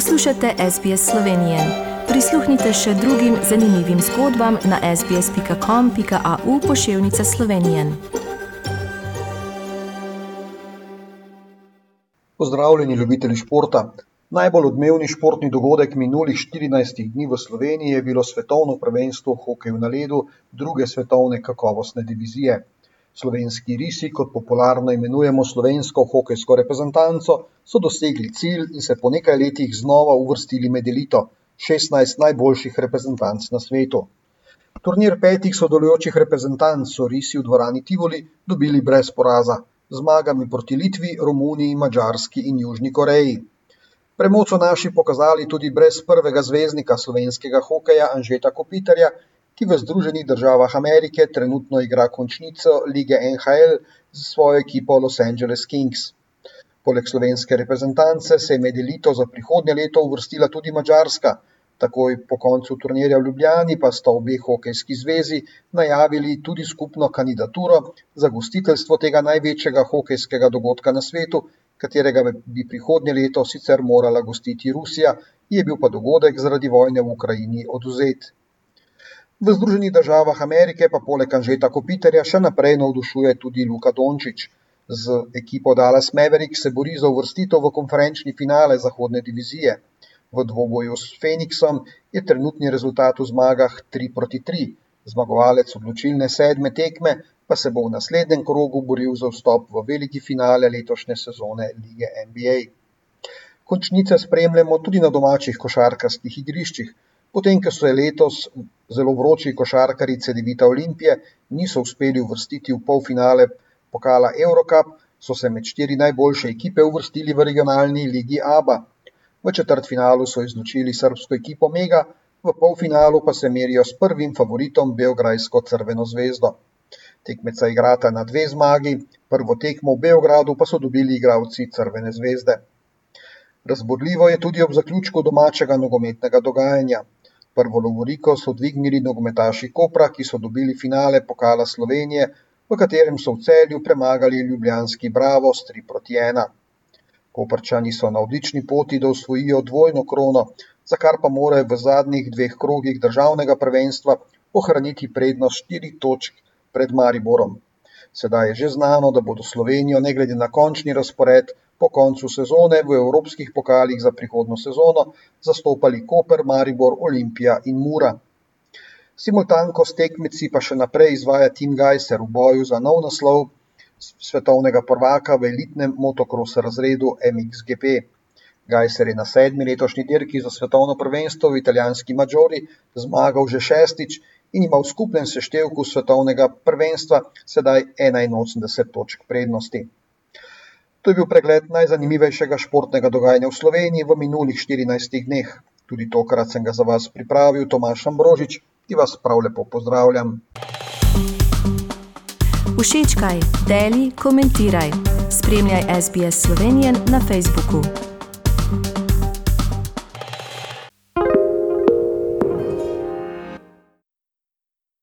Poslušate SBS Slovenije. Prisluhnite še drugim zanimivim zgodbam na sbsp.com.au pošiljka Slovenije. Pozdravljeni, ljubitelji športa. Najbolj odmevni športni dogodek minulih 14 dni v Sloveniji je bilo svetovno prvenstvo v hokeju na ledu druge svetovne kakovostne divizije. Slovenski risi, kot popularno imenujemo slovensko hokejsko reprezentanco, so dosegli cilj in se po nekaj letih znova uvrstili med elito 16 najboljših reprezentanc na svetu. Turnir petih sodelujočih reprezentanc so risi v dvorani Tivoli dobili brez poraza, zmagami proti Litvi, Romuniji, Mačarski in Južni Koreji. Premoč so naši pokazali tudi brez prvega zvezdnika slovenskega hokeja Anžeta Kopitarja, ki v Združenih državah Amerike trenutno igra končnico lige NHL z svojo ekipo Los Angeles Kings. Poleg slovenske reprezentance se je med elito za prihodnje leto uvrstila tudi Mačarska. Takoj po koncu turnirja v Ljubljani pa sta obe hokejski zvezi najavili tudi skupno kandidaturo za gostiteljstvo tega največjega hokejskega dogodka na svetu, katerega bi prihodnje leto sicer morala gostiti Rusija, je bil pa dogodek zaradi vojne v Ukrajini odvzet. V Združenih državah Amerike pa poleg Anžeta Kopitarja še naprej navdušuje tudi Luka Dončić. Z ekipo Dallas Mavericks se bori za uvrstitev v konferenčni finale zahodne divizije. V dvoboju s Phoenixom je trenutni rezultat v zmagah 3 proti 3. Zmagovalec odločilne sedme tekme pa se bo v naslednjem krogu boril za vstop v veliki finale letošnje sezone lige NBA. Končnice spremljamo tudi na domačih košarkarskih igriščih. Potem, ko so letos zelo vroči košarkarji Cedevita Olimpije niso uspeli uvrstiti v polfinale pokala Eurocup, so se med štiri najboljše ekipe uvrstili v regionalni ligi ABA. V četrtfinalu so izločili srbsko ekipo Mega, v polfinalu pa se merijo s prvim favoritom Beograjsko Crveno zvezdo. Tekmeca igrata na dve zmagi, prvo tekmo v Beogradu pa so dobili igralci Crvene zvezde. Razburljivo je tudi ob zaključku domačega nogometnega dogajanja. Prvo lovoriko so dvignili nogometaši Kopra, ki so dobili finale pokala Slovenije, v katerem so v celju premagali ljubljanski Bravo s 3 proti 1. Koprčani so na odlični poti, da osvojijo dvojno krono, za kar pa morajo v zadnjih dveh krogih državnega prvenstva ohraniti prednost 4 točk pred Mariborom. Sedaj je že znano, da bodo Slovenijo, ne glede na končni razpored, po koncu sezone v evropskih pokalih za prihodno sezono zastopali Koper, Maribor, Olimpija in Mura. Simultanko s tekmeci pa še naprej izvaja Tim Gajser v boju za nov naslov svetovnega prvaka v elitnem motocross razredu MXGP. Gajser je na sedmi letošnji dirki za svetovno prvenstvo v italijanski Mađori zmagal že šestič in ima v skupnem seštevku svetovnega prvenstva sedaj 81 točk prednosti. To je bil pregled najzanimivejšega športnega dogajanja v Sloveniji v minulih 14 dneh. Tudi tokrat sem ga za vas pripravil, Tomaš Ambrožič, ki vas prav lepo pozdravljam. Všečkaj, deli, komentiraj. Spremljaj SBS Slovenijo na Facebooku.